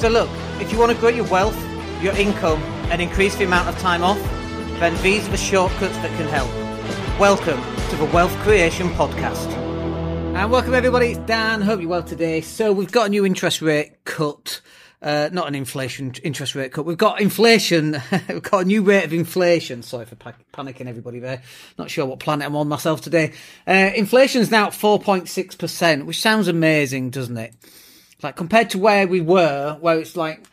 So look, if you want to grow your wealth, your income, and increase the amount of time off, then these are the shortcuts that can help. Welcome to the Wealth Creation Podcast. And welcome everybody, it's Dan. Hope you're well today. So we've got a new interest rate cut. Uh, not an inflation interest rate cut. We've got inflation. We've got a new rate of inflation. Sorry for pa- panicking everybody there. Not sure what planet I'm on myself today. Uh, inflation's now at 4.6%, which sounds amazing, doesn't it? Like compared to where we were, where it's like,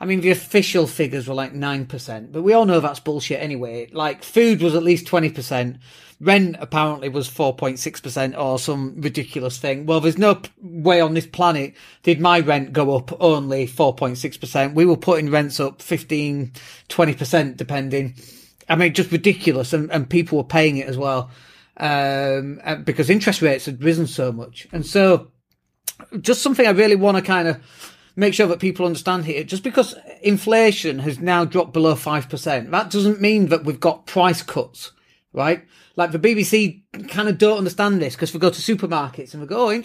I mean, the official figures were like 9%, but we all know that's bullshit anyway. Like food was at least 20%. Rent apparently was 4.6% or some ridiculous thing. Well, there's no way on this planet did my rent go up only 4.6%. We were putting rents up 15, 20% depending. I mean, just ridiculous. And, and people were paying it as well. Um, because interest rates had risen so much. And so, just something I really want to kind of make sure that people understand here. Just because inflation has now dropped below 5%, that doesn't mean that we've got price cuts, right? Like the BBC kind of don't understand this because we go to supermarkets and we go, oh,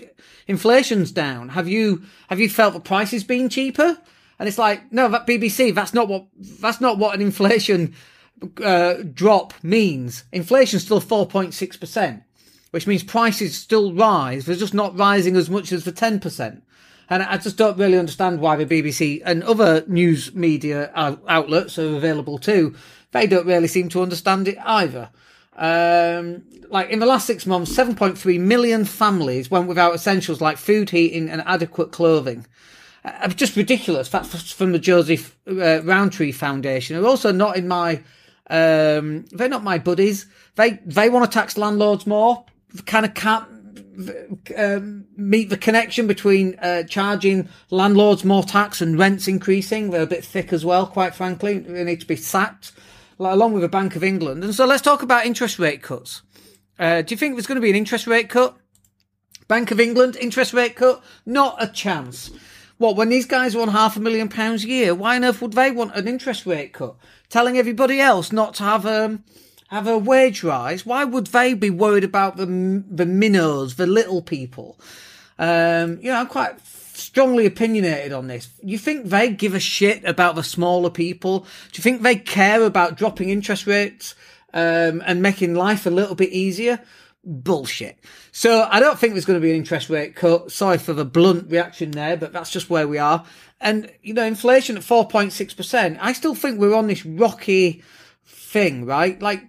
inflation's down. Have you, have you felt the prices being cheaper? And it's like, no, that BBC, that's not what, that's not what an inflation, uh, drop means. Inflation's still 4.6% which means prices still rise. They're just not rising as much as the 10%. And I just don't really understand why the BBC and other news media outlets are available too. They don't really seem to understand it either. Um, like in the last six months, 7.3 million families went without essentials like food, heating, and adequate clothing. Uh, just ridiculous. That's from the Joseph uh, Foundation. They're also not in my, um, they're not my buddies. They, they want to tax landlords more kind of can't um, meet the connection between uh, charging landlords more tax and rents increasing. They're a bit thick as well, quite frankly. They need to be sacked, along with the Bank of England. And so let's talk about interest rate cuts. Uh, do you think there's going to be an interest rate cut? Bank of England interest rate cut? Not a chance. What, when these guys want half a million pounds a year, why on earth would they want an interest rate cut? Telling everybody else not to have um, have a wage rise, why would they be worried about the the minnows, the little people? Um, you know, I'm quite strongly opinionated on this. You think they give a shit about the smaller people? Do you think they care about dropping interest rates um, and making life a little bit easier? Bullshit. So I don't think there's going to be an interest rate cut. Sorry for the blunt reaction there, but that's just where we are. And you know, inflation at 4.6%. I still think we're on this rocky thing, right? Like,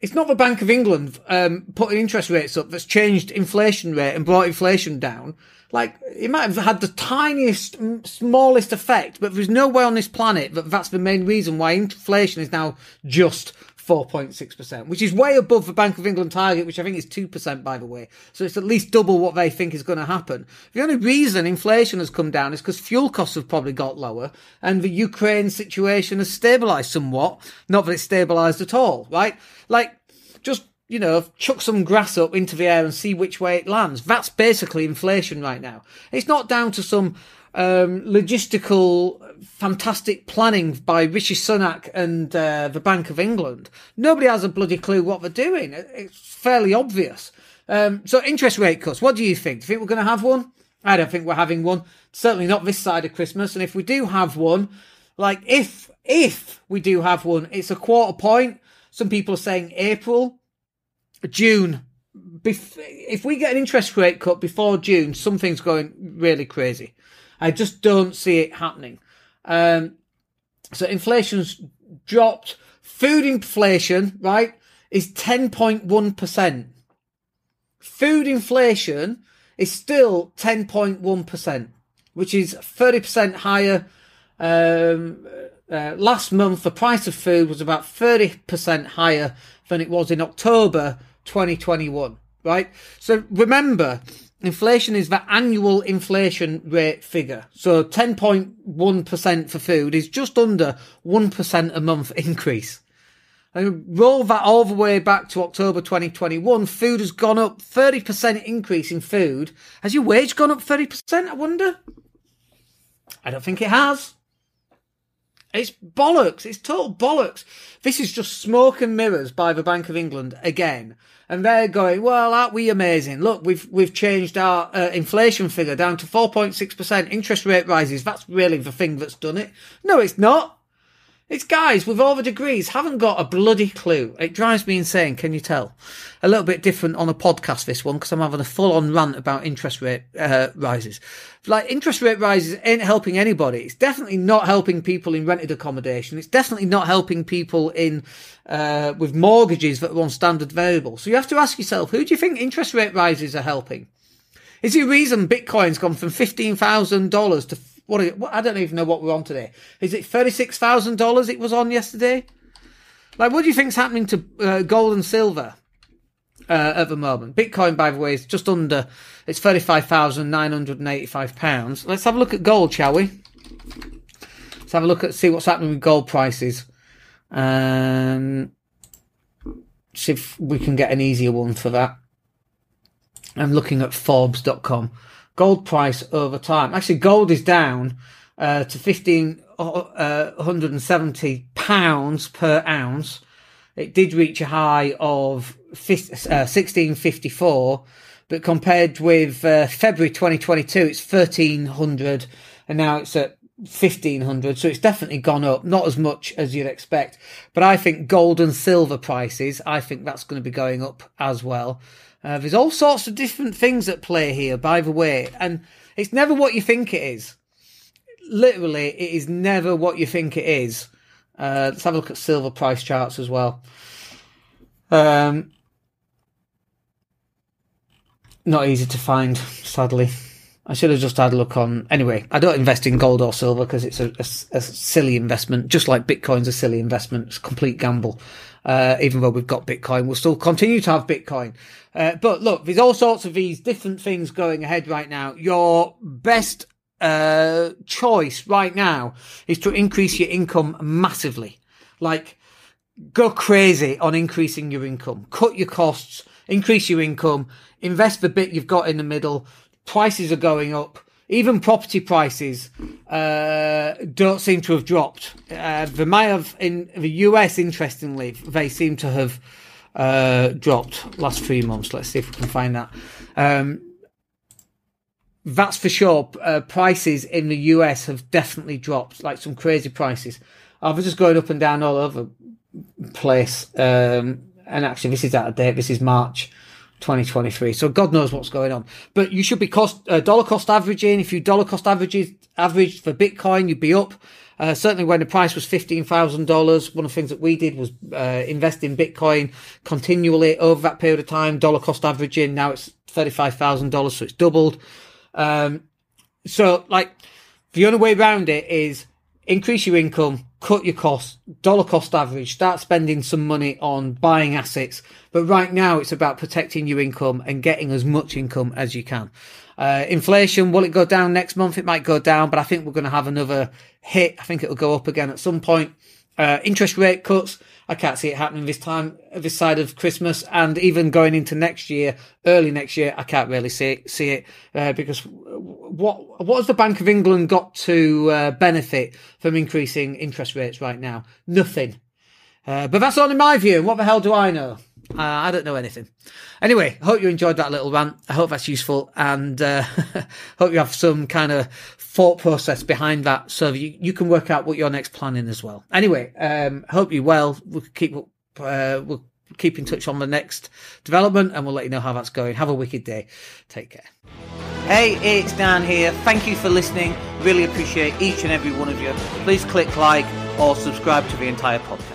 it's not the Bank of England um, putting interest rates up that's changed inflation rate and brought inflation down. Like, it might have had the tiniest, smallest effect, but there's no way on this planet that that's the main reason why inflation is now just 4.6%, which is way above the Bank of England target, which I think is 2%, by the way. So it's at least double what they think is going to happen. The only reason inflation has come down is because fuel costs have probably got lower and the Ukraine situation has stabilized somewhat. Not that it's stabilized at all, right? Like, just, you know, chuck some grass up into the air and see which way it lands. That's basically inflation right now. It's not down to some um, logistical, fantastic planning by Rishi Sunak and uh, the Bank of England. Nobody has a bloody clue what they're doing. It's fairly obvious. Um, so interest rate cuts. What do you think? Do you think we're going to have one? I don't think we're having one. Certainly not this side of Christmas. And if we do have one, like if if we do have one, it's a quarter point. Some people are saying April, June. if we get an interest rate cut before June, something's going really crazy. I just don't see it happening. Um, so inflation's dropped. Food inflation, right, is 10.1%. Food inflation is still 10.1%, which is 30% higher. Um, uh, last month, the price of food was about 30% higher than it was in October 2021, right? So remember, Inflation is the annual inflation rate figure. So 10.1% for food is just under 1% a month increase. And roll that all the way back to October 2021, food has gone up 30% increase in food. Has your wage gone up 30%, I wonder? I don't think it has. It's bollocks. It's total bollocks. This is just smoke and mirrors by the Bank of England again. And they're going, well, aren't we amazing? Look, we've, we've changed our uh, inflation figure down to 4.6%. Interest rate rises. That's really the thing that's done it. No, it's not. It's guys with all the degrees haven't got a bloody clue. It drives me insane. Can you tell? A little bit different on a podcast this one because I'm having a full on rant about interest rate uh, rises. Like interest rate rises ain't helping anybody. It's definitely not helping people in rented accommodation. It's definitely not helping people in uh, with mortgages that are on standard variable. So you have to ask yourself, who do you think interest rate rises are helping? Is the reason Bitcoin's gone from fifteen thousand dollars to what, what I don't even know what we're on today. Is it thirty six thousand dollars? It was on yesterday. Like, what do you think's happening to uh, gold and silver uh, at the moment? Bitcoin, by the way, is just under. It's thirty five thousand nine hundred and eighty five pounds. Let's have a look at gold, shall we? Let's have a look at see what's happening with gold prices. Um, see if we can get an easier one for that. I'm looking at Forbes.com gold price over time. Actually, gold is down uh, to fifteen uh, hundred and seventy pounds per ounce. It did reach a high of uh, sixteen fifty four, but compared with uh, February twenty twenty two, it's thirteen hundred, and now it's at 1500 so it's definitely gone up not as much as you'd expect but i think gold and silver prices i think that's going to be going up as well uh, there's all sorts of different things at play here, by the way, and it's never what you think it is. Literally, it is never what you think it is. Uh, let's have a look at silver price charts as well. Um, not easy to find, sadly. I should have just had a look on. Anyway, I don't invest in gold or silver because it's a, a, a, silly investment, just like Bitcoin's a silly investment. It's a complete gamble. Uh, even though we've got Bitcoin, we'll still continue to have Bitcoin. Uh, but look, there's all sorts of these different things going ahead right now. Your best uh, choice right now is to increase your income massively. Like, go crazy on increasing your income. Cut your costs, increase your income, invest the bit you've got in the middle. Prices are going up even property prices uh, don't seem to have dropped. Uh, they might have in the US. Interestingly, they seem to have uh, dropped last three months. Let's see if we can find that. Um, that's for sure. Uh, prices in the US have definitely dropped, like some crazy prices. I was just going up and down all over place. Um, and actually, this is out of date. This is March 2023. So God knows what's going on. But you should be cost uh, dollar cost averaging. If you dollar cost averages average for Bitcoin, you'd be up. Uh, certainly when the price was $15,000, one of the things that we did was uh, invest in Bitcoin continually over that period of time, dollar cost averaging. Now it's $35,000, so it's doubled. Um, so like the only way around it is increase your income, cut your costs, dollar cost average, start spending some money on buying assets. But right now it's about protecting your income and getting as much income as you can. Uh, inflation, will it go down next month? It might go down, but I think we're going to have another hit. I think it'll go up again at some point. Uh, interest rate cuts. I can't see it happening this time, this side of Christmas, and even going into next year, early next year, I can't really see see it uh, because what what has the Bank of England got to uh, benefit from increasing interest rates right now? Nothing. Uh, but that's only my view. What the hell do I know? Uh, I don't know anything. Anyway, hope you enjoyed that little rant. I hope that's useful and uh, hope you have some kind of thought process behind that so you, you can work out what your next plan in as well. Anyway, um, hope you're well. We'll keep, uh, we'll keep in touch on the next development and we'll let you know how that's going. Have a wicked day. Take care. Hey, it's Dan here. Thank you for listening. Really appreciate each and every one of you. Please click like or subscribe to the entire podcast.